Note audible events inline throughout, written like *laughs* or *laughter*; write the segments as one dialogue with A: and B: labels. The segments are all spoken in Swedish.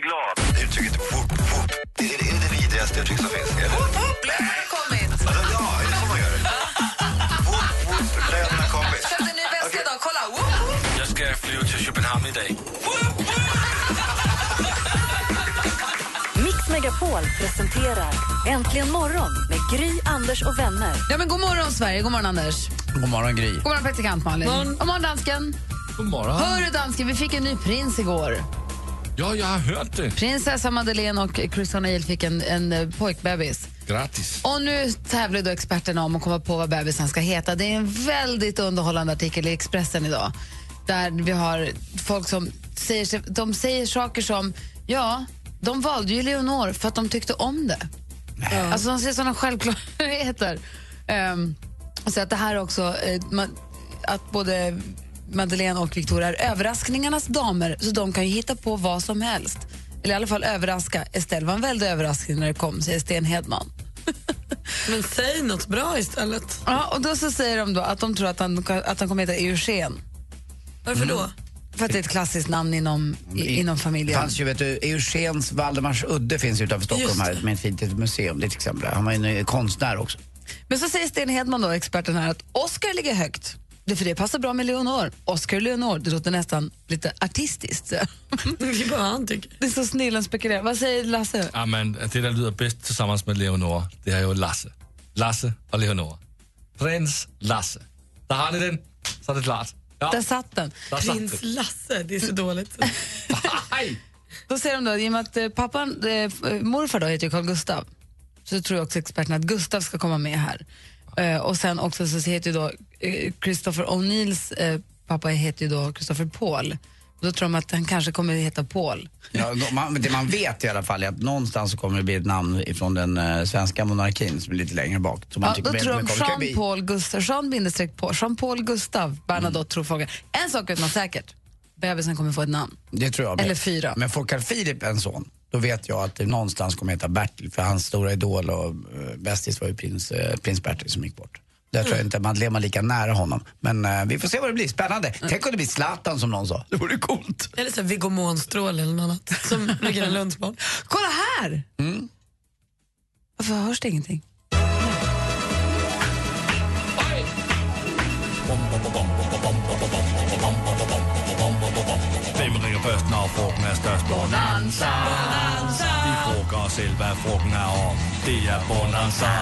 A: Så glad. Uttrycket whoop, whoop. Det är, är det vidrigaste uttryck som finns. Eller? Whoop, whoop, kommit. Alltså, ja, är det så man gör? Whoop, whoop, lönen har kommit.
B: Köpte en ny väska idag, kolla! Woop, woop.
A: Jag ska flyga till Köpenhamn idag.
C: Mix Megapol presenterar Äntligen morgon med Gry, Anders och vänner.
B: Ja, men god morgon, Sverige. God morgon, Anders.
D: God morgon, Gry.
B: God morgon, praktikant Malin. God morgon, dansken.
D: God morgon.
B: Hör du, dansken, vi fick en ny prins igår.
D: Ja, jag har hört det.
B: Prinsessa Madeleine och Chris O'Neill fick en, en eh, pojkbebis.
D: Grattis.
B: Och nu tävlar då experterna om att komma på vad bebisen ska heta. Det är en väldigt underhållande artikel i Expressen idag. Där vi har folk som säger, de säger saker som, ja, de valde ju Leonor för att de tyckte om det. Alltså de säger sådana självklarheter. Um, så att det här också, eh, man, att både Madeleine och Victoria är överraskningarnas damer, så de kan ju hitta på vad som helst. Eller i alla fall överraska. Estelle var en väldig överraskning när det kom, säger Sten Hedman. *laughs*
E: Men säg något bra istället.
B: Ja, och då så säger de då att de tror att han, att han kommer heta Eugen.
E: Varför då?
B: För att det är ett klassiskt namn inom, i, inom
D: Det
B: familjen.
D: fanns ju, vet du, Eugens Valdemars udde finns utanför Stockholm här med ett fint museum. Det är till exempel. Han var ju en konstnär också.
B: Men så säger Sten Hedman, då, experten här, att Oscar ligger högt. Det för det passar bra med Leonor. Oscar Leonor, det låter nästan lite artistiskt. *laughs*
E: Det är bara han tycker.
B: Det är så snillen spekulerar. Vad säger Lasse?
F: Ja, men det, der lyder bedst tillsammans med Leonor, det är ju Lasse. Lasse och Leonor. Prins Lasse. Där har ni den, så är det klart. Ja,
B: Där satt den.
F: där satt
E: Prins
F: den.
E: Lasse, det är så dåligt. *laughs*
F: Hej!
B: Då säger de då, i och med att eh, pappan, eh, morfar då heter ju Carl Gustav, så tror jag också experterna att Gustav ska komma med här. Eh, och sen också så heter ju då eh, Christopher O'Neills eh, pappa heter ju då Christopher Paul. Då tror de att han kanske kommer att heta Paul.
D: Ja, man, det man vet i alla fall är att någonstans så kommer det bli ett namn ifrån den svenska monarkin som är lite längre bak. Som man
B: Ja, då tror de.
D: Det kan bli-
B: Jean-Paul Gustav, Jean bindestreck Paul, Gustav Bernadotte tror folk. En sak vet man säkert, bebisen kommer få ett namn.
D: Det tror jag.
B: Eller fyra.
D: Men får Carl Philip en son, då vet jag att det någonstans kommer heta Bertil. För hans stora idol och uh, bästis var ju prins, eh, prins Bertil som gick bort. Där tror jag inte Madeleine var lika nära honom. Men eh, vi får se vad det blir. Spännande. Tänk om det blir Zlatan som någon sa. Det vore coolt.
E: Eller så Viggo Månstråle eller något annat. Som ligger en Lundsbarn.
B: Kolla här! Varför hörs det ingenting?
F: Frugten er størst? Bonanza! Vi frågar os selv, hvad frugten er om. Det er Bonanza.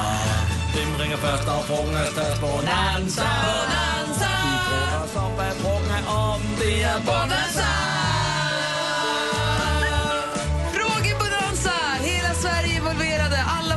F: Hvem ringer først, når frugten er størst? Bonanza! Bonanza! Vi frågar os om, hvad frugten er om. Det er Bonanza!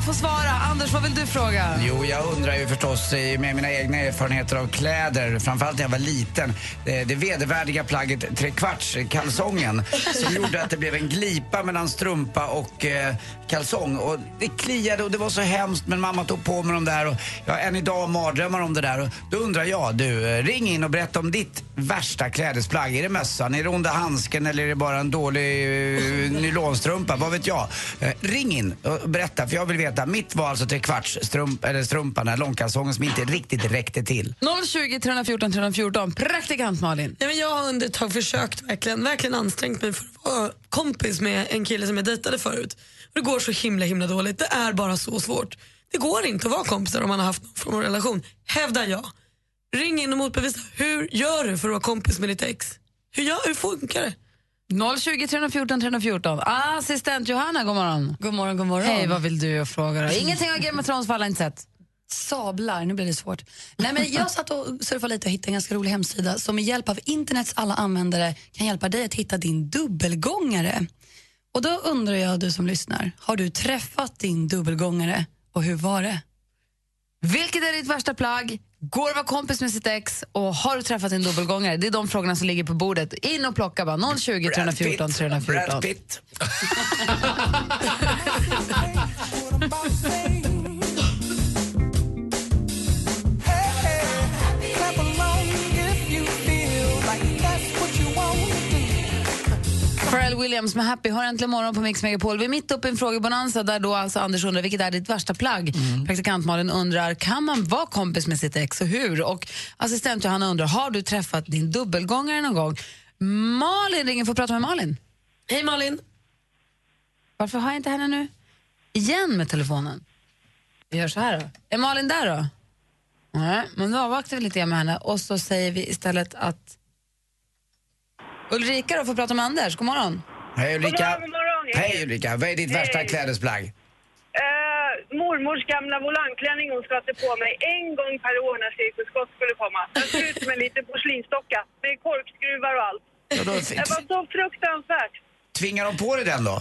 B: Får svara. Anders, vad vill du fråga?
D: Jo, jag undrar ju förstås eh, med mina egna erfarenheter av kläder, framförallt när jag var liten, det, det vedervärdiga plagget trekvarts, eh, kalsongen, som *laughs* gjorde att det blev en glipa mellan strumpa och eh, kalsong. Och det kliade och det var så hemskt, men mamma tog på mig de där och jag har än idag mardrömmar om det där. Och då undrar jag, du, eh, ring in och berätta om ditt värsta klädesplagg. Är det mössan, är det onda handsken eller är det bara en dålig eh, nylonstrumpa? Vad vet jag? Eh, ring in och berätta, för jag vill veta. Mitt var alltså trekvarts strump, eller strumpan, den långkalsongen som inte riktigt räckte till.
B: 020 314 314. Praktikant Malin.
E: Nej, men jag har under ett tag försökt verkligen, verkligen ansträngt mig för att vara kompis med en kille som jag dejtade förut. Och det går så himla himla dåligt. Det är bara så svårt. Det går inte att vara kompisar om man har haft någon form av relation. Hävdar jag. Ring in och motbevisa. Hur gör du för att vara kompis med ditt ex? Hur, gör, hur funkar det?
B: 020 314 314. Assistent Johanna, god morgon.
G: God morgon, god morgon.
B: Hej, vad vill du fråga då? Ingenting av Game of Thrones för alla inte sett.
G: Sablar, nu blir det svårt. Nej, men jag satt och surfade lite och hittade en ganska rolig hemsida som med hjälp av internets alla användare kan hjälpa dig att hitta din dubbelgångare. Och då undrar jag, du som lyssnar, har du träffat din dubbelgångare och hur var det?
B: Vilket är ditt värsta plagg? Går att vara kompis med sitt ex? Och har du träffat en dubbelgångare? Det är de frågorna som ligger på bordet. In och plocka bara. 020 314 314.
D: Brad Pitt. *laughs*
B: Pharrell Williams med Happy har äntligen morgon på Mix Megapol. Vi är mitt uppe i en frågebonanza där då alltså Anders undrar vilket är ditt värsta plagg. Praktikant Malin undrar kan man vara kompis med sitt ex och hur? Och assistent Johanna undrar har du träffat din dubbelgångare någon gång? Malin ringer för att prata med Malin.
E: Hej Malin.
B: Varför har jag inte henne nu? Igen med telefonen. Vi gör så här då. Är Malin där då? Nej, men då avvaktar vi lite grann med henne och så säger vi istället att Ulrika då får prata med Anders. God morgon.
D: Hej Ulrika.
H: God morgon, god morgon.
D: Hej Ulrika. Vad är ditt värsta
H: Hej.
D: klädesplagg?
H: Eh, mormors gamla volangklänning hon satte på mig en gång per år när Cirkus Scott skulle komma. Den såg ut som en liten porslinsdocka med korkskruvar och allt.
D: Ja, då
H: Det var så fruktansvärt.
D: Tvingar de på dig den då?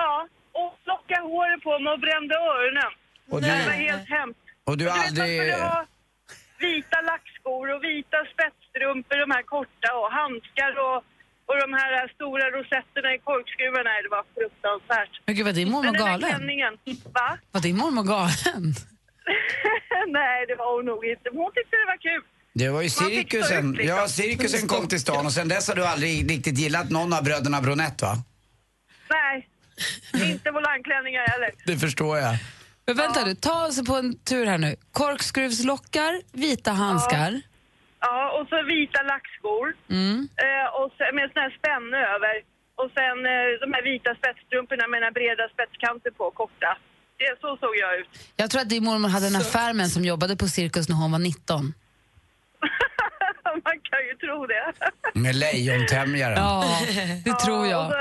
H: Ja, och lockade håret på mig och brände öronen.
D: Och
H: Det
D: du-
H: var helt hemskt.
D: Och du
H: Och
D: har
H: du vet, man
D: aldrig...
H: skulle ha lackskor och vita spetsstrumpor, de här korta och handskar och, och de här stora rosetterna i korkskruvarna. Det var fruktansvärt.
B: Men gud, var din mormor galen?
H: klänningen, va? *laughs*
B: Var din mormor galen?
H: Nej, det var hon nog inte. Hon tyckte det var kul.
D: Det var ju cirkusen.
H: ut, liksom.
D: Ja, cirkusen kom till stan och sen dess har du aldrig riktigt gillat någon av bröderna Bronett va?
H: Nej, inte volangklänningar heller.
D: Det förstår jag.
B: Men vänta du, ta oss på en tur här nu. Korkskruvslockar, vita handskar.
H: Ja, och så vita lackskor.
B: Mm.
H: Eh, och sen, med sån här spänne över. Och sen eh, de här vita spetsstrumporna med den här breda spetskanter på, korta. Det, så såg jag ut.
B: Jag tror att din mormor hade en affär med en som jobbade på cirkus när hon var 19. *laughs*
H: Man kan ju tro det.
D: Med lejontämjaren.
B: Ja, det *laughs* tror
H: Ja,
B: jag.
H: så,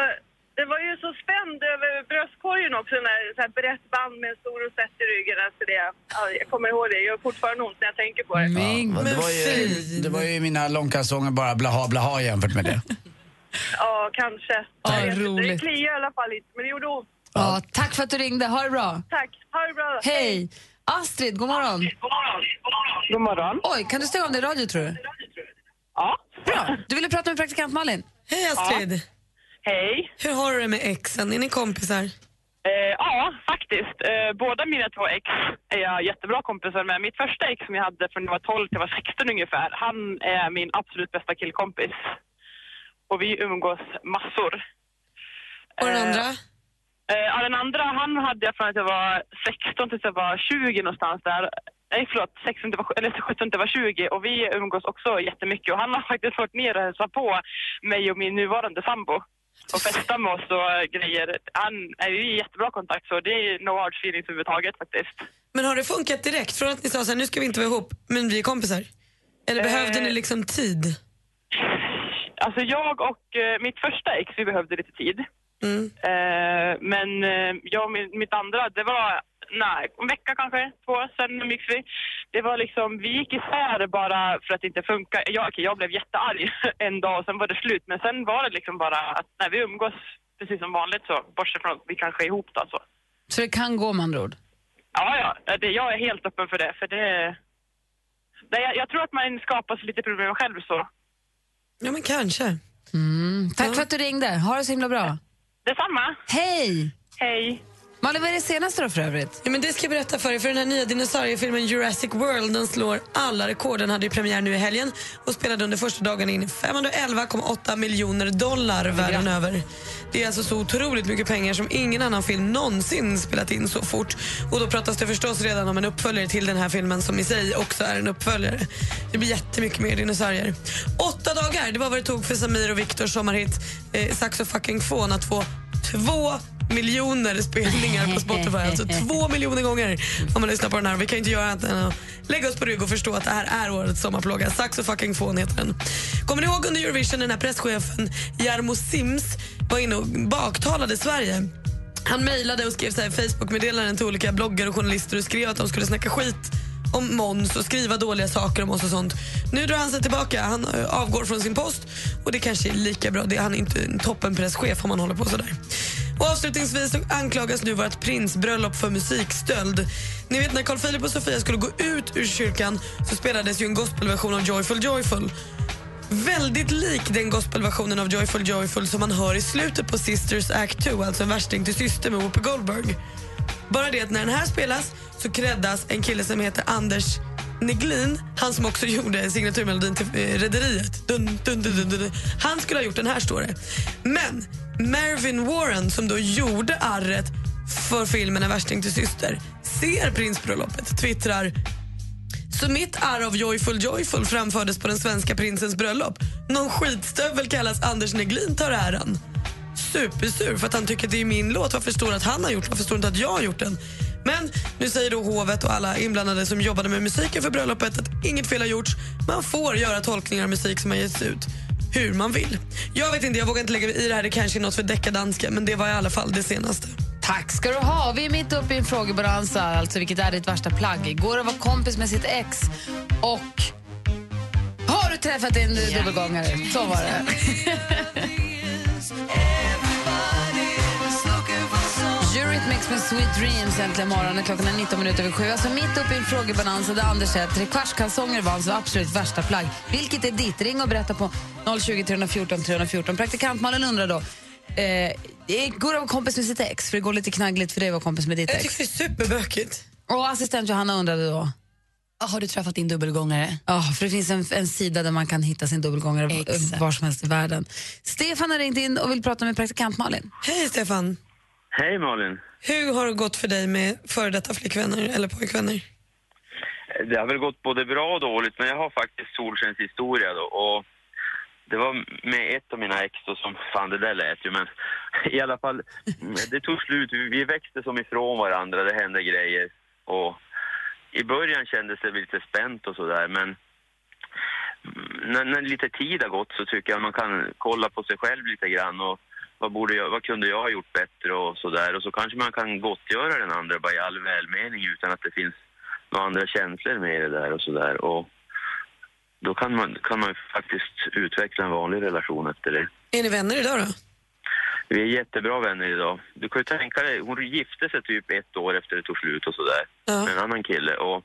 H: det var ju så spänd över bröstkorgen också, när så här brett band med en stor rosett i ryggen. Alltså det, ja, jag kommer ihåg det, det gör fortfarande ont när jag tänker på det.
D: Ja, det, var ju, det var ju mina långkalsonger bara blaha blaha jämfört med det. *laughs*
H: Ja, kanske.
B: Ja,
H: Jag
B: roligt.
H: Det kliar i alla fall inte, men det gjorde ont.
B: ja, tack för att du ringde, ha det bra.
H: Tack, ha det bra.
B: Hej! Astrid, god morgon.
H: God morgon.
B: Oj, kan du stänga av din radio tror du?
H: Ja.
B: Bra. Du ville prata med praktikant Malin.
E: Hej Astrid.
H: Hej.
E: Hur har du det med exen? Är ni kompisar?
H: Eh, ja, faktiskt. Eh, båda mina två ex är jag jättebra kompisar med. Mitt första ex som jag hade från jag var 12 till jag var 16 ungefär, han är min absolut bästa killkompis. Och vi umgås massor.
E: Och den
H: Eh,
E: andra?
H: Eh, ja, den andra, han hade jag från att jag var 16 tills jag var 20 någonstans där. Nej, förlåt, 16 till eller 17 till jag var 20 och vi umgås också jättemycket och han har faktiskt varit ner och hälsat på mig och min nuvarande sambo och festat med oss och grejer. Han är ju i jättebra kontakt så det är no hard feelings överhuvudtaget faktiskt.
E: Men har det funkat direkt? Från att ni sa så här, nu ska vi inte vara ihop, men vi är kompisar? Eller
H: Eh.
E: behövde ni liksom tid?
H: Alltså jag och eh, mitt första ex, vi behövde lite tid.
E: Mm.
H: Eh, men eh, jag och mitt andra, det var nej, en vecka kanske, två, sen umgicks vi. Det var liksom, vi gick isär bara för att det inte funkar. Jag, okej, jag blev jättearg *laughs* en dag och sen var det slut. Men sen var det liksom bara att när vi umgås precis som vanligt så, bortsett från att vi kanske är ihop då så.
B: Så det kan gå med andra ord.
H: Ja, ja, det, jag är helt öppen för det. För det, det jag, jag tror att man skapar sig lite problem själv så.
E: Ja men kanske.
B: Mm. Tack för att du ringde, ha det så himla bra.
H: Detsamma.
B: Hej!
H: Hej.
B: Malin, vad är det senaste då för övrigt?
E: Ja, men det ska jag berätta för er, för den här nya dinosauriefilmen Jurassic World den slår alla rekord. Den hade ju premiär nu i helgen och spelade under första dagen in 511,8 miljoner dollar världen över. Det är alltså så otroligt mycket pengar som ingen annan film någonsin spelat in så fort. Och då pratas det förstås redan om en uppföljare till den här filmen som i sig också är en uppföljare. Det blir jättemycket mer dinosaurier. Åtta dagar, det var vad det tog för Samir och Viktors sommarhit eh, Saxo fucking Fån att få två miljoner spelningar på Spotify. Alltså *laughs* två miljoner gånger har man lyssnat på den här. Vi kan inte göra annat än att lägga oss på rygg och förstå att det här är årets sommarplåga. Saxo fucking fån heter den. Kommer ni ihåg under Eurovision den här presschefen Jarmo Sims var inne och baktalade Sverige? Han mejlade och skrev så här Facebook-meddelanden till olika bloggar och journalister och skrev att de skulle snacka skit om Måns och skriva dåliga saker om oss och sånt. Nu drar han sig tillbaka. Han eh, avgår från sin post och det kanske är lika bra. Det är han är inte en toppenpresschef om man håller på sådär. Och avslutningsvis så anklagas nu vårt prinsbröllop för musikstöld. Ni vet när Carl Philip och Sofia skulle gå ut ur kyrkan så spelades ju en gospelversion av Joyful Joyful. Väldigt lik den gospelversionen av Joyful Joyful som man hör i slutet på Sisters Act 2, alltså en värsting till syster med Whoopi Goldberg. Bara det att när den här spelas så kreddas en kille som heter Anders Neglin, han som också gjorde signaturmelodin till eh, Rederiet. Dun, dun, dun. Han skulle ha gjort den här, står det. Men Marvin Warren, som då gjorde arret för filmen En värsting till syster, ser prinsbröllopet, twittrar så mitt arr av Joyful Joyful framfördes på den svenska prinsens bröllop. Någon skitstövel kallas Anders Neglin tar äran. Supersur för att han tycker att det är min låt. Varför står det att han har gjort den? Varför förstår inte att jag har gjort den? Men nu säger då hovet och alla inblandade som jobbade med musiken för bröllopet att inget fel har gjorts. Man får göra tolkningar av musik som har getts ut hur man vill. Jag vet inte, jag vågar inte lägga mig i det här. Det kanske är något för deckardanska, men det var i alla fall det senaste.
B: Tack ska du ha. Vi är mitt uppe i en frågebalansa, alltså vilket är ditt värsta plagg? Går att vara kompis med sitt ex och har du träffat din dubbelgångare? Så var det. *laughs* *laughs* Eurythmics med Sweet Dreams äntligen morgon. Klockan är 19 minuter över sju. Alltså mitt uppe i en frågebalansa där Anders säger att trekvartskalsonger var hans absolut värsta plagg. Vilket är ditt? Ring och berätta på 020 314 314. Praktikantmannen undrar då, eh, det går att vara kompis med sitt ex? För det går lite knaggligt för dig att vara kompis med ditt
E: Jag
B: ex.
E: tycker det är superbökigt.
B: Och assistent Johanna undrade då?
G: Har du träffat din dubbelgångare?
B: Ja, för det finns en, en sida där man kan hitta sin dubbelgångare
G: Exakt.
B: var som helst i världen. Stefan har ringt in och vill prata med praktikant Malin.
E: Hej Stefan.
I: Hej Malin.
E: Hur har det gått för dig med före detta flickvänner eller pojkvänner?
I: Det har väl gått både bra och dåligt, men jag har faktiskt solskenshistoria då. Och det var med ett av mina ex då som, fan det där lät ju, men i alla fall, det tog slut. Vi, vi växte som ifrån varandra, det hände grejer. Och i början kändes det lite spänt och sådär, men när, när lite tid har gått så tycker jag man kan kolla på sig själv lite grann och vad, borde jag, vad kunde jag ha gjort bättre och sådär. Och så kanske man kan gottgöra den andra bara i all välmening utan att det finns några andra känslor med det där och sådär. Och då kan man, kan man faktiskt utveckla en vanlig relation efter det.
E: Är ni vänner idag då?
I: Vi är jättebra vänner idag. Du kan ju tänka dig, hon gifte sig typ ett år efter det tog slut och sådär.
E: Ja.
I: Med en annan kille. Och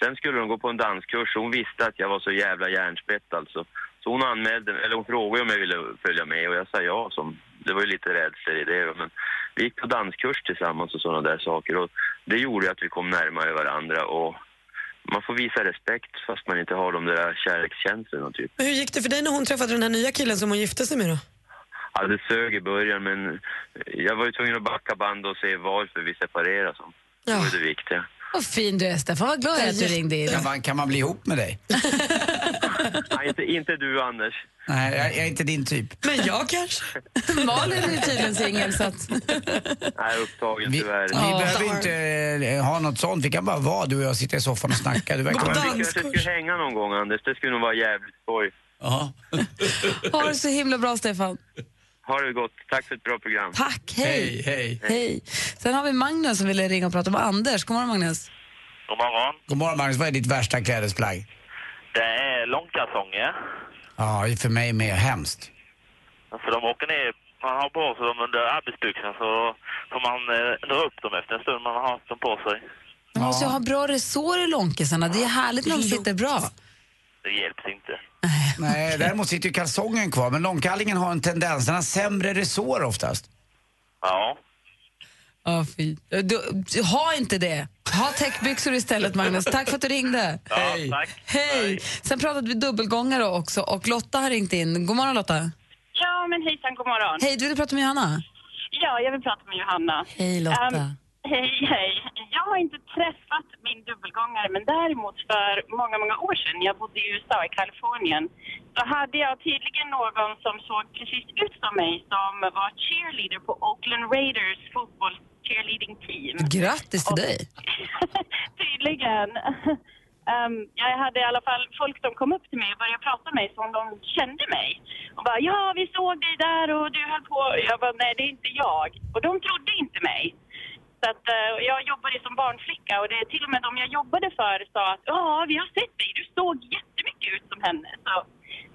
I: sen skulle hon gå på en danskurs och hon visste att jag var så jävla hjärnspett alltså. Så hon anmälde, eller hon frågade om jag ville följa med och jag sa ja. Som, det var ju lite rädsla i det. Men vi gick på danskurs tillsammans och sådana där saker. Och det gjorde att vi kom närmare varandra. Och man får visa respekt fast man inte har de där kärlekskänslorna typ.
E: Men hur gick det för dig när hon träffade den här nya killen som hon gifte sig med då?
I: Ja, det sög i början men jag var ju tvungen att backa band och se varför vi separerade. Så. Det var det viktiga.
B: Vad fin du är, Stefan. Vad glad jag är att du ringde in.
D: Kan man, kan man bli ihop med dig? *laughs*
I: Nej, inte, inte du Anders.
D: Nej, jag, jag är inte din typ.
E: Men jag kanske? *laughs*
B: Malin är tydligen singel så att...
I: Nej, upptagen
D: Vi,
I: tyvärr.
D: vi behöver inte eh, ha något sånt. Vi kan bara vara du och jag sitta i soffan och snacka. Du verkar
I: Ja,
D: vara...
I: vi kanske skulle hänga någon gång Anders, det skulle nog vara jävligt skoj.
D: Ja.
B: Ha det så himla bra, Stefan.
I: Ha det gott, tack för ett bra program.
B: Tack, hej.
D: Hej, hej.
B: Hej. Sen har vi Magnus som ville ringa och prata med Anders. God morgon, Magnus.
J: God morgon.
D: God morgon Magnus, vad är ditt värsta klädesplagg?
J: Det är långkalsonger.
D: Ja, det är för mig med hemskt.
J: För de åker ner, man har på sig dem under arbetsbyxorna så får man eh, dra upp dem efter en stund man har haft dem på sig.
B: Man måste ju ha bra resår i långkisarna. Det är härligt när de sitter bra.
J: Det hjälps inte.
D: Nej, däremot sitter ju kalsongen kvar, men långkallingen har en tendens, den har sämre resår oftast.
J: Ja.
B: Ja, fy. Du, du, ha inte det. Ha täckbyxor istället, Magnus. Tack för att du ringde.
J: Ja, Hej. tack.
B: Hej. Sen pratade vi dubbelgångare också och Lotta har ringt in. God morgon, Lotta.
K: Ja, men hejsan, god morgon.
B: Hej, du vill prata med Johanna?
K: Ja, jag vill prata med Johanna.
B: Hej, Lotta.
K: Ehm, hej, hej. Jag har inte träffat min dubbelgångare, men däremot för många, många år sedan, jag bodde i USA, i Kalifornien, så hade jag tydligen någon som såg precis ut som mig som var cheerleader på Oakland Raiders fotboll cheerleading team.
B: Grattis till dig. *laughs*
K: Tydligen. Ehm, jag hade i alla fall folk som kom upp till mig och började prata med mig som de kände mig. Och bara, ja vi såg dig där och du höll på. Jag bara, nej det är inte jag. Och de trodde inte mig. Så att, eh, jag jobbade som barnflicka och det är till och med de jag jobbade för sa att ja, vi har sett dig, du såg jättemycket ut som henne. Så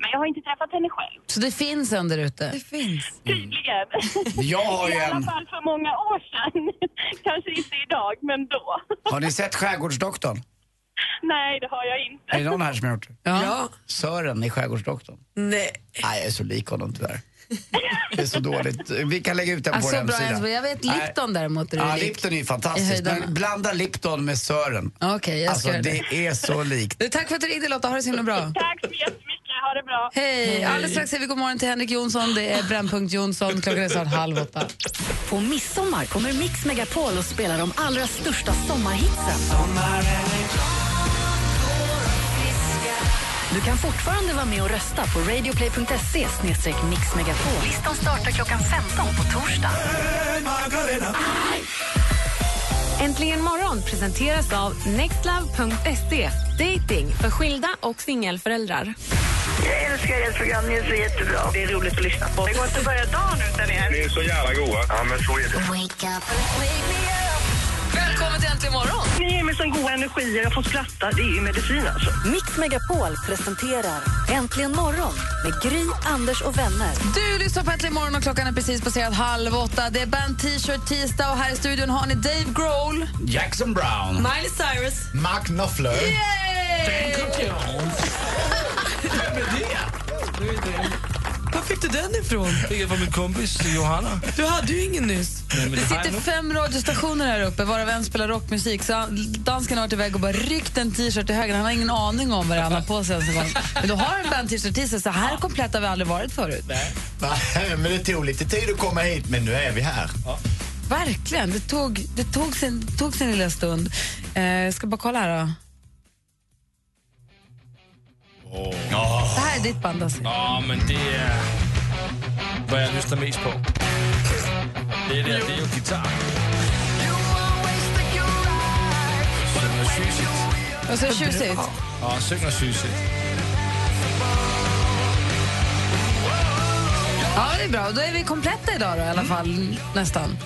K: Men jag har inte träffat henne själv.
B: Så det finns en där ute? Det
G: finns.
K: Tydligen. *laughs*
D: Jag har ju
K: I alla
D: en-
K: fall för många år sedan. *laughs* Kanske inte idag, men då. *laughs*
D: Har ni sett Skärgårdsdoktorn?
K: Nej, det har jag inte.
D: Är det någon här som har gjort det?
E: Ja.
D: Sören i Skärgårdsdoktorn.
E: Nej.
D: Nej, jag är så lik honom tyvärr. Det är så dåligt. Vi kan lägga ut den på
B: Alltså,
D: vår hemsida.
B: Ensbo. jag vet
D: Nej.
B: Lipton däremot är
D: Ja,
B: lik.
D: Lipton är ju fantastiskt. Men blanda Lipton med Sören.
B: Okej, jag ska
D: Alltså det
B: det.
D: är så likt.
B: Tack för att du ringde Lotta, ha det så himla bra. *laughs*
K: Tack så jättemycket, ha det bra.
B: Hej! Alldeles strax säger vi god morgon till Henrik Jonsson. Det är Brännpunkt Jonsson. Klockan är snart halv åtta.
C: På midsommar kommer Mix Megapol och spelar de allra största sommarhitsen. Du kan fortfarande vara med och rösta på radioplay.se mixmegapol. Listan startar klockan 15 på torsdag.
L: Äntligen morgon presenteras av nextlove.se. Dating för skilda och singelföräldrar.
M: Jag älskar ert program, ni är så jättebra. Det är roligt att lyssna på. Det går inte att börja dagen utan er.
A: Ni är så jävla goa. Ja, men så är det.
B: Äntligen morgon!
M: Ni ger mig sån god energi och jag får skratta. Det är ju medicin alltså.
C: Mix Megapol presenterar Äntligen morgon med Gry, Anders och vänner.
B: Du lyssnar på Äntligen morgon och klockan är precis passerat halv åtta. Det är band T-shirt tisdag och här i studion har ni Dave Grohl.
D: Jackson Brown.
E: Miley Cyrus.
N: Mark Knopfler. *laughs*
E: Var fick du den ifrån?
F: Fick jag från min kompis Johanna.
E: Du hade ju ingen nyss.
F: Nej,
B: Det
F: det
B: sitter fem radiostationer här uppe, varav en spelar rockmusik. Så dansken har varit iväg och bara ryckt en t-shirt i höger. Han har ingen aning om vad det han har på sig. ens en gång. Men du har en band t-shirt tisdag, så här komplett har vi aldrig varit förut.
N: Nej, men det tog lite tid att komma hit, men nu är vi här.
B: Verkligen. Det tog, det tog, sin, det tog sin lilla stund. Eh, jag ska bara kolla här då. Det är ditt band alltså.
F: Ja, men det är vad jag lyssnar mest på. Det är det, det är ju gitarr. Synger tjusigt.
B: Och så tjusigt.
F: Ja, synger tjusigt.
B: Ja, det är bra. Då är vi kompletta idag då, i alla fall. Nästan.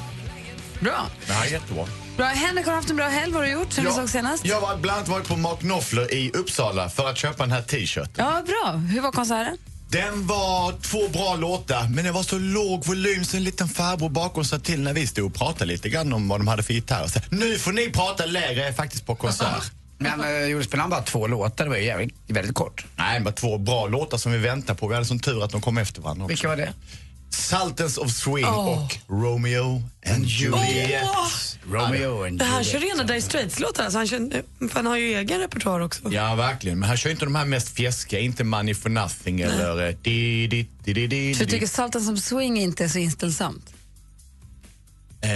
B: Bra.
N: Ja, jättebra.
B: bra. Henrik har haft en bra helg. Vad har du gjort sen vi såg senast?
N: Jag har bland annat varit på Mark Knopfler i Uppsala för att köpa den här t-shirten.
B: Ja, bra. Hur var konserten?
N: Den var två bra låtar, men det var så låg volym så en liten farbror bakom sa till när vi stod och pratade lite grann om vad de hade för gitarr. Så, nu får ni prata lägre, jag är faktiskt på konsert. *laughs*
D: Men uh, gjorde spelaren bara två låtar? Det var ju jävligt, väldigt kort.
N: Nej, det var två bra låtar som vi väntar på. Vi hade sån tur att de kom efter varandra också.
D: Vilka var det?
N: Sultans of Swing
E: Åh.
N: och Romeo and Juliet.
E: Åh!
D: Romeo and
E: Det här
D: Juliet.
E: kör rena Dire Straits-låtar. Alltså han, kör, han har ju egen repertoar också.
N: Ja, verkligen. Men han kör inte de här mest fjäskiga, inte Money for nothing eller eh, di, di, di, di, di,
B: Så du tycker Salten som swing inte är så inställsamt?
N: Eh,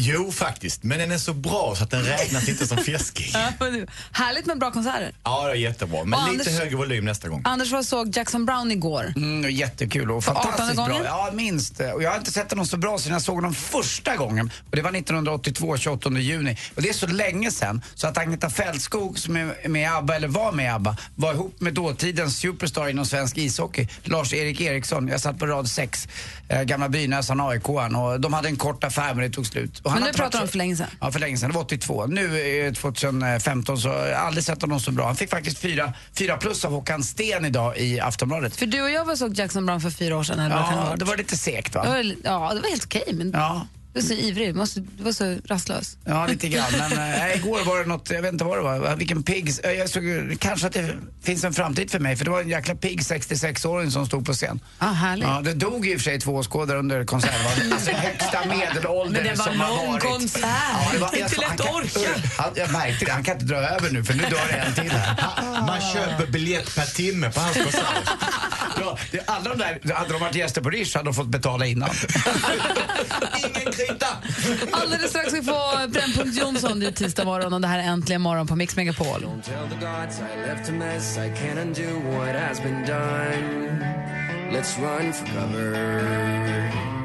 N: jo, faktiskt. Men den är så bra så att den räknas inte som fjäskig. *laughs*
B: Ja, men Härligt med bra konserter.
N: Ja, det är jättebra. Men
B: Och
N: lite
B: Anders-
N: högre volym nästa gång.
B: Anders var och såg Jackson Brown igår.
D: Mm, jättekul och fantastiskt
B: 18
D: bra.
B: gången?
D: Ja, minst. Och jag har inte sett honom så bra sedan jag såg honom första gången. Och det var 1982, 28 juni. Och det är så länge sedan så att Agneta Fältskog som är med i ABBA, eller var med i ABBA, var ihop med dåtidens superstar inom svensk ishockey, Lars-Erik Eriksson. Jag satt på rad 6, eh, gamla Brynäsan aik och de hade en kort affär men det tog slut. Och
B: Men
D: har
B: nu pratar de
D: så-
B: för länge sedan.
D: Ja, för länge sedan. Det var 82. Nu är 2015 så har jag aldrig sett honom så bra. Han fick faktiskt fyra, fyra plus av Håkan Sten idag i Aftonbladet.
B: För du och jag var såg Jackson Brown för fyra år sedan. Eller
D: Ja, det var lite segt va?
B: Det var, ja, det var helt okej, men
D: Ja.
B: Du var så ivrig. Du, måste, du var så rastlös.
D: Ja, lite grann. Men äh, igår var det något, jag vet inte vad det var, vilken pigg, äh, jag såg kanske att det finns en framtid för mig för det var en jäkla pigg 66-åring som stod på scen.
B: Ah, härligt.
D: Ja, det dog i och för sig två åskådare under konserten. *laughs* Alltså högsta medelålder
E: Men det var
D: som har
E: lång
D: varit.
E: konsert.
D: det var-
E: Det är
D: jag
E: inte
D: sa,
E: lätt
D: han
E: att
D: kan-
E: orka.
D: Han, jag märkte det, han kan inte dra över nu för nu dör det en till här.
N: Man köper biljett per timme på hans konsert. *laughs*
D: Ja, det, alla de där, hade de varit gäster på Rish hade de fått betala innan. *laughs*
N: Ingen krita!
B: Alldeles strax ska vi få Brännpunkt Jonsson. Det är tisdag morgon och det här är Äntligen morgon på Mix Megapol.
O: Let's run for cover.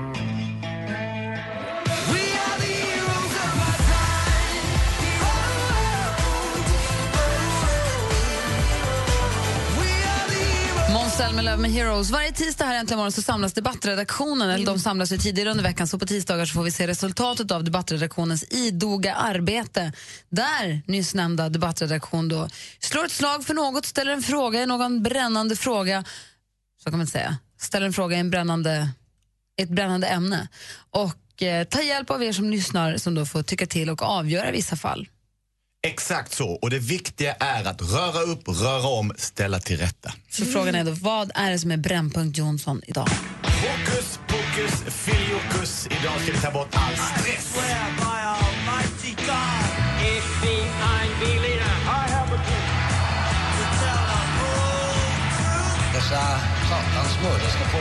B: Selma med Heroes. Varje tisdag här äntligen morgon så samlas debattredaktionen, eller de samlas ju tidigare under veckan, så på tisdagar så får vi se resultatet av debattredaktionens idoga arbete. Där nyss nämnda debattredaktion då slår ett slag för något, ställer en fråga i någon brännande fråga, så kan man säga, ställer en fråga i en brännande, ett brännande ämne och eh, tar hjälp av er som lyssnar som då får tycka till och avgöra vissa fall.
N: Exakt så. Och det viktiga är att röra upp, röra om, ställa till rätta.
B: Så frågan är då, vad är det som är Brännpunkt Jonsson idag?
N: Fokus, pokus, filiokus. Idag ska vi ta bort all stress.
D: Dessa satans mördare ska få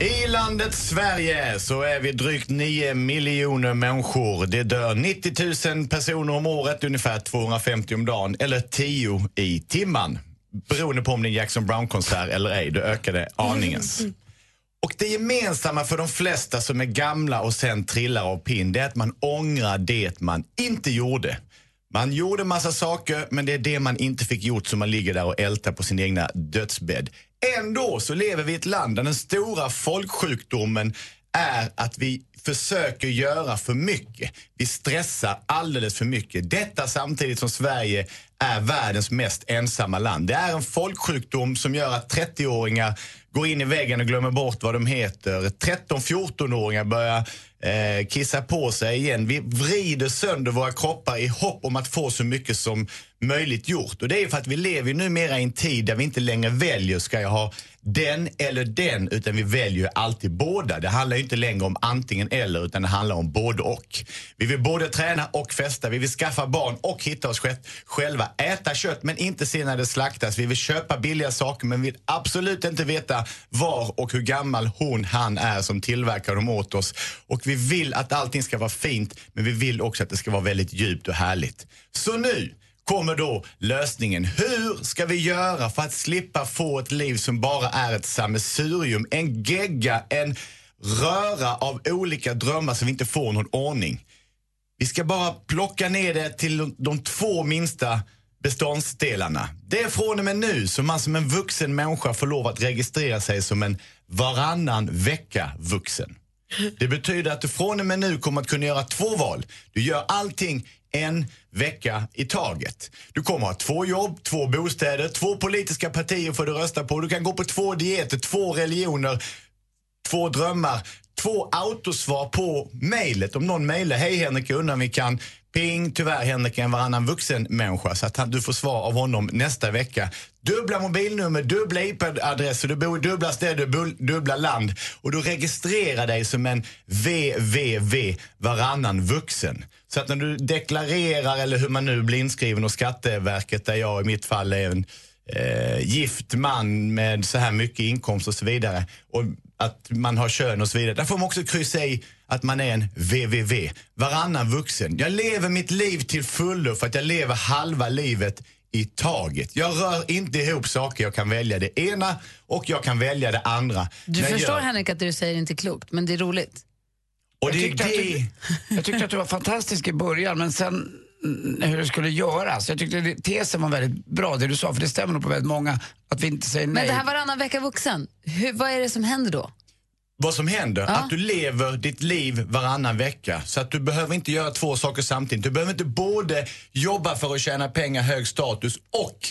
N: I landet Sverige så är vi drygt 9 miljoner människor. Det dör 90 000 personer om året, ungefär 250 om dagen, eller 10 i timman. Beroende på om det är en Jackson Brown-konsert eller ej, det aningens. *laughs* Och det gemensamma för de flesta som är gamla och sen trillar av pinn, det är att man ångrar det man inte gjorde. Man gjorde massa saker, men det är det man inte fick gjort som man ligger där och ältar på sin egna dödsbädd. Ändå så lever vi i ett land där den stora folksjukdomen är att vi försöker göra för mycket. Vi stressar alldeles för mycket. Detta samtidigt som Sverige är världens mest ensamma land. Det är en folksjukdom som gör att 30-åringar går in i väggen och glömmer bort vad de heter. 13-14-åringar börjar eh, kissa på sig igen. Vi vrider sönder våra kroppar i hopp om att få så mycket som möjligt gjort. Och det är för att vi lever numera i en tid där vi inte längre väljer, ska jag ha den eller den, utan vi väljer alltid båda. Det handlar inte längre om antingen eller, utan det handlar om både och. Vi vill både träna och festa, vi vill skaffa barn och hitta oss själva. Äta kött men inte se när det slaktas. Vi vill köpa billiga saker men vill absolut inte veta var och hur gammal hon, han är som tillverkar dem åt oss. Och vi vill att allting ska vara fint, men vi vill också att det ska vara väldigt djupt och härligt. Så nu kommer då lösningen. Hur ska vi göra för att slippa få ett liv som bara är ett sammelsurium, en gegga, en röra av olika drömmar som vi inte får någon ordning? Vi ska bara plocka ner det till de två minsta beståndsdelarna. Det är från och med nu som man som en vuxen människa får lov att registrera sig som en varannan vecka vuxen. Det betyder att du från och med nu kommer att kunna göra två val. Du gör allting en vecka i taget. Du kommer ha två jobb, två bostäder, två politiska partier får du rösta på. Du kan gå på två dieter, två religioner, två drömmar, två autosvar på mejlet. Om någon mejlar, hej Henrik, jag undrar om vi kan Ping, tyvärr Henrik är en varannan vuxen människa så att han, du får svar av honom nästa vecka. Dubbla mobilnummer, dubbla IP-adresser, du bor i dubbla städer, dubbla land. Och du registrerar dig som en VVV, varannan vuxen. Så att när du deklarerar eller hur man nu blir inskriven hos Skatteverket där jag i mitt fall är en eh, gift man med så här mycket inkomst och så vidare. Och att man har kön och så vidare. Där får man också kryssa i att man är en VVV, varannan vuxen. Jag lever mitt liv till fullo för att jag lever halva livet i taget. Jag rör inte ihop saker. Jag kan välja det ena och jag kan välja det andra.
B: Du
N: Men
B: förstår
N: jag,
B: Henrik att det du säger är inte klokt, men det är roligt.
N: och det
D: jag,
N: är
D: tyckte att
N: det...
D: du, jag tyckte att du var fantastisk i början men sen hur det skulle göras. Jag tyckte det, tesen var väldigt bra det du sa för det stämmer nog på väldigt många att vi inte säger
B: Men
D: nej.
B: det här varannan vecka vuxen, hur, vad är det som händer då?
N: Vad som händer,
B: Ja.
N: att du lever ditt liv varannan vecka. Så att du behöver inte göra två saker samtidigt. Du behöver inte både jobba för att tjäna pengar, hög status och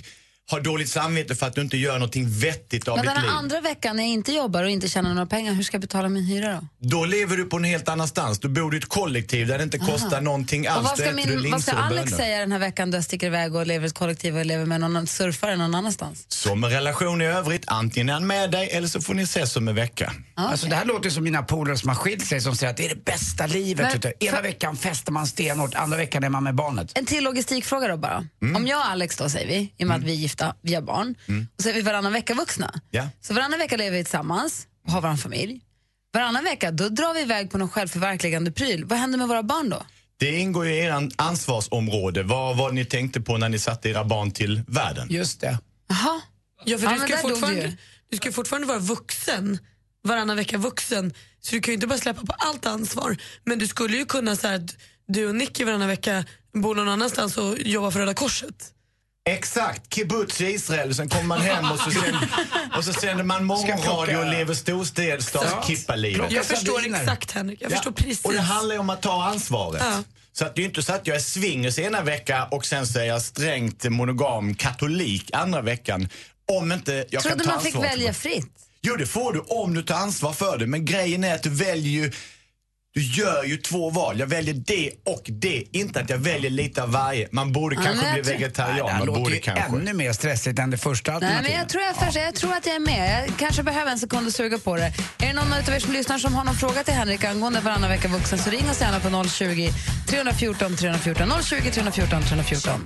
N: ha dåligt samvete för att du inte gör någonting vettigt av
B: Men
N: ditt
B: den
N: liv.
B: här andra veckan när jag inte jobbar och inte tjänar några pengar, hur ska jag betala min hyra då?
N: Då lever du på en helt annanstans. Du bor i ett kollektiv där det inte kostar
B: Aha.
N: någonting alls.
B: Och vad ska, min, vad ska Alex säga den här veckan då jag sticker iväg och lever i ett kollektiv och lever med någon annan surfare någon annanstans?
N: Som en relation i övrigt, antingen är han med dig eller så får ni ses om en vecka.
D: Alltså det här låter som mina polare som har skilt sig som säger att det är det bästa livet.
B: Men-.
D: Ena veckan festar man stenhårt, andra veckan är man med barnet.
B: En till logistikfråga då bara.
N: Mm.
B: Om jag och Alex då säger vi, i och med att vi är gifta, vi har barn, och så är vi varannan vecka vuxna.
N: Ja.
B: Så varannan vecka lever vi tillsammans och har vår familj. Varannan vecka då drar vi iväg på någon självförverkligande pryl. Vad händer med våra barn då?
N: Det ingår ju i er ansvarsområde. Vad var ni tänkte på när ni satte era barn till världen?
D: Just det.
B: Jaha.
E: Ja, för
B: Ja,
E: du, ska fortfarande,
B: ju.
E: du ska fortfarande vara vuxen, varannan vecka vuxen. Så du kan ju inte bara släppa på allt ansvar. Men du skulle ju kunna här, att du och Nicky varannan vecka bor någon annanstans och jobbar för Röda Korset.
N: Exakt, kibbutz i Israel. Sen kommer man hem och så, sänder, *laughs* och så sänder man morgonradio och lever storstads kippalivet.
E: Jag förstår exakt Henrik, jag
N: Ja,
E: förstår precis.
N: Och det handlar ju om att ta ansvaret.
E: Ja.
N: Så att det är inte så att jag är swingers ena vecka och sen så är jag strängt monogam katolik andra veckan. Om inte jag
B: Trodde
N: kan ta
B: man fick
N: ansvar.
B: välja fritt.
N: Jo, det får du om du tar ansvar för det. Men grejen är att du väljer ju du gör ju två val. Jag väljer det och det. Inte att jag väljer lite av varje. Man borde
B: Ja,
N: kanske bli vegetarian.
D: Det
N: Man
D: låter
N: borde
D: ju
N: kanske.
D: ännu mer stressigt än det första
B: Nej,
D: alternativet.
B: men jag tror, jag, först, jag tror att jag är med. Jag kanske behöver en sekund att suga på det. Är det någon av er som lyssnar som har någon fråga till Henrik angående varannan vecka vuxen så ring oss gärna på 020 314 314. 020 314 314.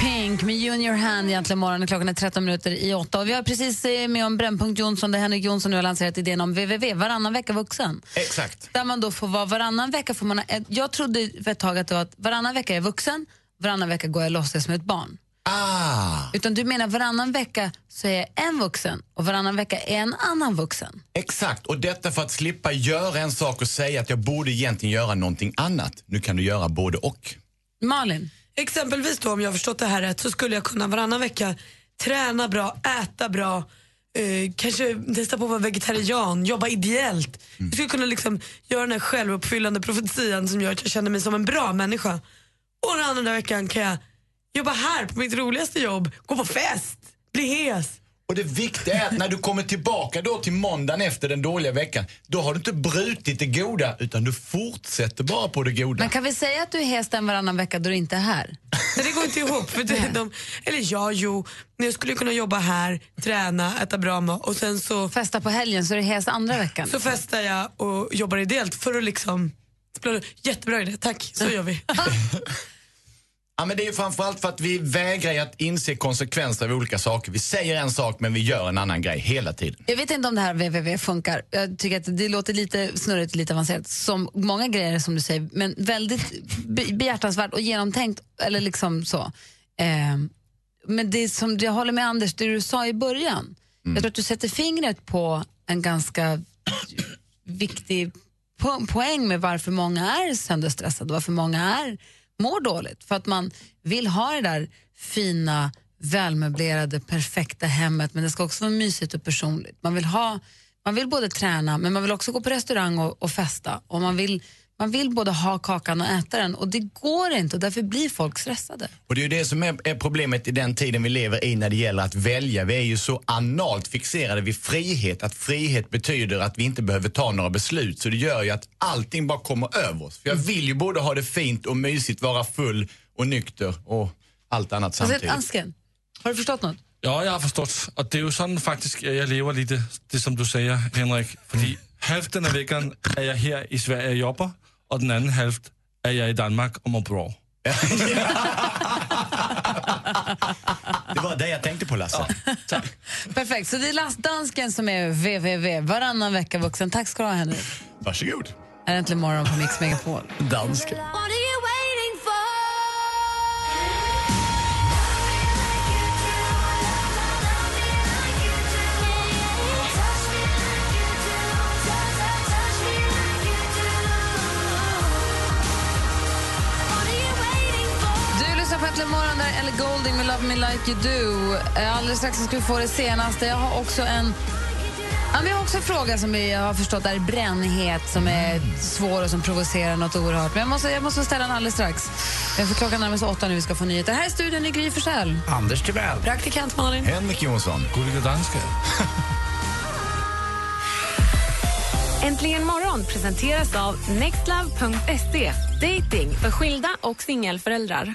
B: Pink med Junior Hand egentligen morgonen. Klockan är 13 minuter i åtta. Och vi har precis eh, med om Brännpunkt Jonsson där Henrik Jonsson nu har lanserat idén om www, varannan vecka vuxen.
N: Exakt.
B: Där man då får vara varannan vecka får man Jag trodde för ett tag att det var att varannan vecka är vuxen, varannan vecka går jag låtsas som ett barn.
N: Ah.
B: Utan du menar varannan vecka så är jag en vuxen och varannan vecka är en annan vuxen.
N: Exakt, och detta för att slippa göra en sak och säga att jag borde egentligen göra någonting annat. Nu kan du göra både och.
B: Malin?
E: Exempelvis då om jag har förstått det här rätt så skulle jag kunna varannan vecka träna bra, äta bra, eh, kanske testa på att vara vegetarian, jobba ideellt. Jag skulle kunna liksom göra den här självuppfyllande profetian som gör att jag känner mig som en bra människa. Och den andra veckan kan jag jobba här på mitt roligaste jobb, gå på fest, bli hes.
N: Och det viktiga är att när du kommer tillbaka då till måndagen efter den dåliga veckan, då har du inte brutit det goda utan du fortsätter bara på det goda.
B: Men kan vi säga att du är hes den varannan vecka då du inte är här?
E: Men det går inte ihop. För det, de, eller ja, jo, men jag skulle kunna jobba här, träna, äta bra mat och sen så...
B: Festa på helgen så är det hes andra veckan.
E: Så festar jag och jobbar ideellt för att liksom... Jättebra idé, tack. Så *laughs* gör vi. *laughs*
N: Ja, men det är ju framförallt för att vi vägrar att inse konsekvenser av olika saker. Vi säger en sak men vi gör en annan grej hela tiden.
B: Jag vet inte om det här www funkar. Jag tycker att det låter lite snurrigt, lite avancerat. Som många grejer som du säger, men väldigt behjärtansvärt och genomtänkt. Eller liksom så. Eh, men det som jag håller med Anders, det du sa i början. Jag tror att du sätter fingret på en ganska viktig po- poäng med varför många är sönderstressade och varför många är, mår dåligt. För att man vill ha det där fina, välmöblerade, perfekta hemmet men det ska också vara mysigt och personligt. Man vill, ha, man vill både träna men man vill också gå på restaurang och, och festa. Och man vill, man vill både ha kakan och äta den och det går inte och därför blir folk stressade.
N: Och det är ju det som är, är problemet i den tiden vi lever i när det gäller att välja. Vi är ju så analt fixerade vid frihet, att frihet betyder att vi inte behöver ta några beslut. Så det gör ju att allting bara kommer över oss. För jag vill ju både ha det fint och mysigt, vara full och nykter och allt annat
B: Alltså,
N: samtidigt.
B: Ansken, har du förstått något?
F: Ja, jag har förstått. Och det är ju sådan faktiskt, jag lever lite, det som du säger Henrik. För hälften av veckan är jag här i Sverige och jobbar och den andra hälften är jag i Danmark och mår bra.
N: Det var det jag tänkte på Lasse.
B: Perfekt, så det är lastdansken som är www, varannan vecka vuxen. Tack ska du ha Henrik.
N: Varsågod.
B: Äntligen morgon på Mix Megapol.
N: Dansken.
B: Ellie Golding med Love Me Like You Do. Eh, Alldeles strax ska vi få det senaste. Jag har också en Ja, jag har också en fråga som jag har förstått är brännhet, som är svår och som provocerar något oerhört. Men jag måste, jag måste ställa den alldeles strax. För klockan närmar sig åtta nu vi ska få nyheter. Här i studion är Gry Forssell.
D: Anders Timell.
E: Praktikant Malin.
N: Henrik Jonsson.
F: Gulliga dansken. *laughs*
L: Äntligen morgon presenteras av nextlove.se. Dating för skilda och singelföräldrar.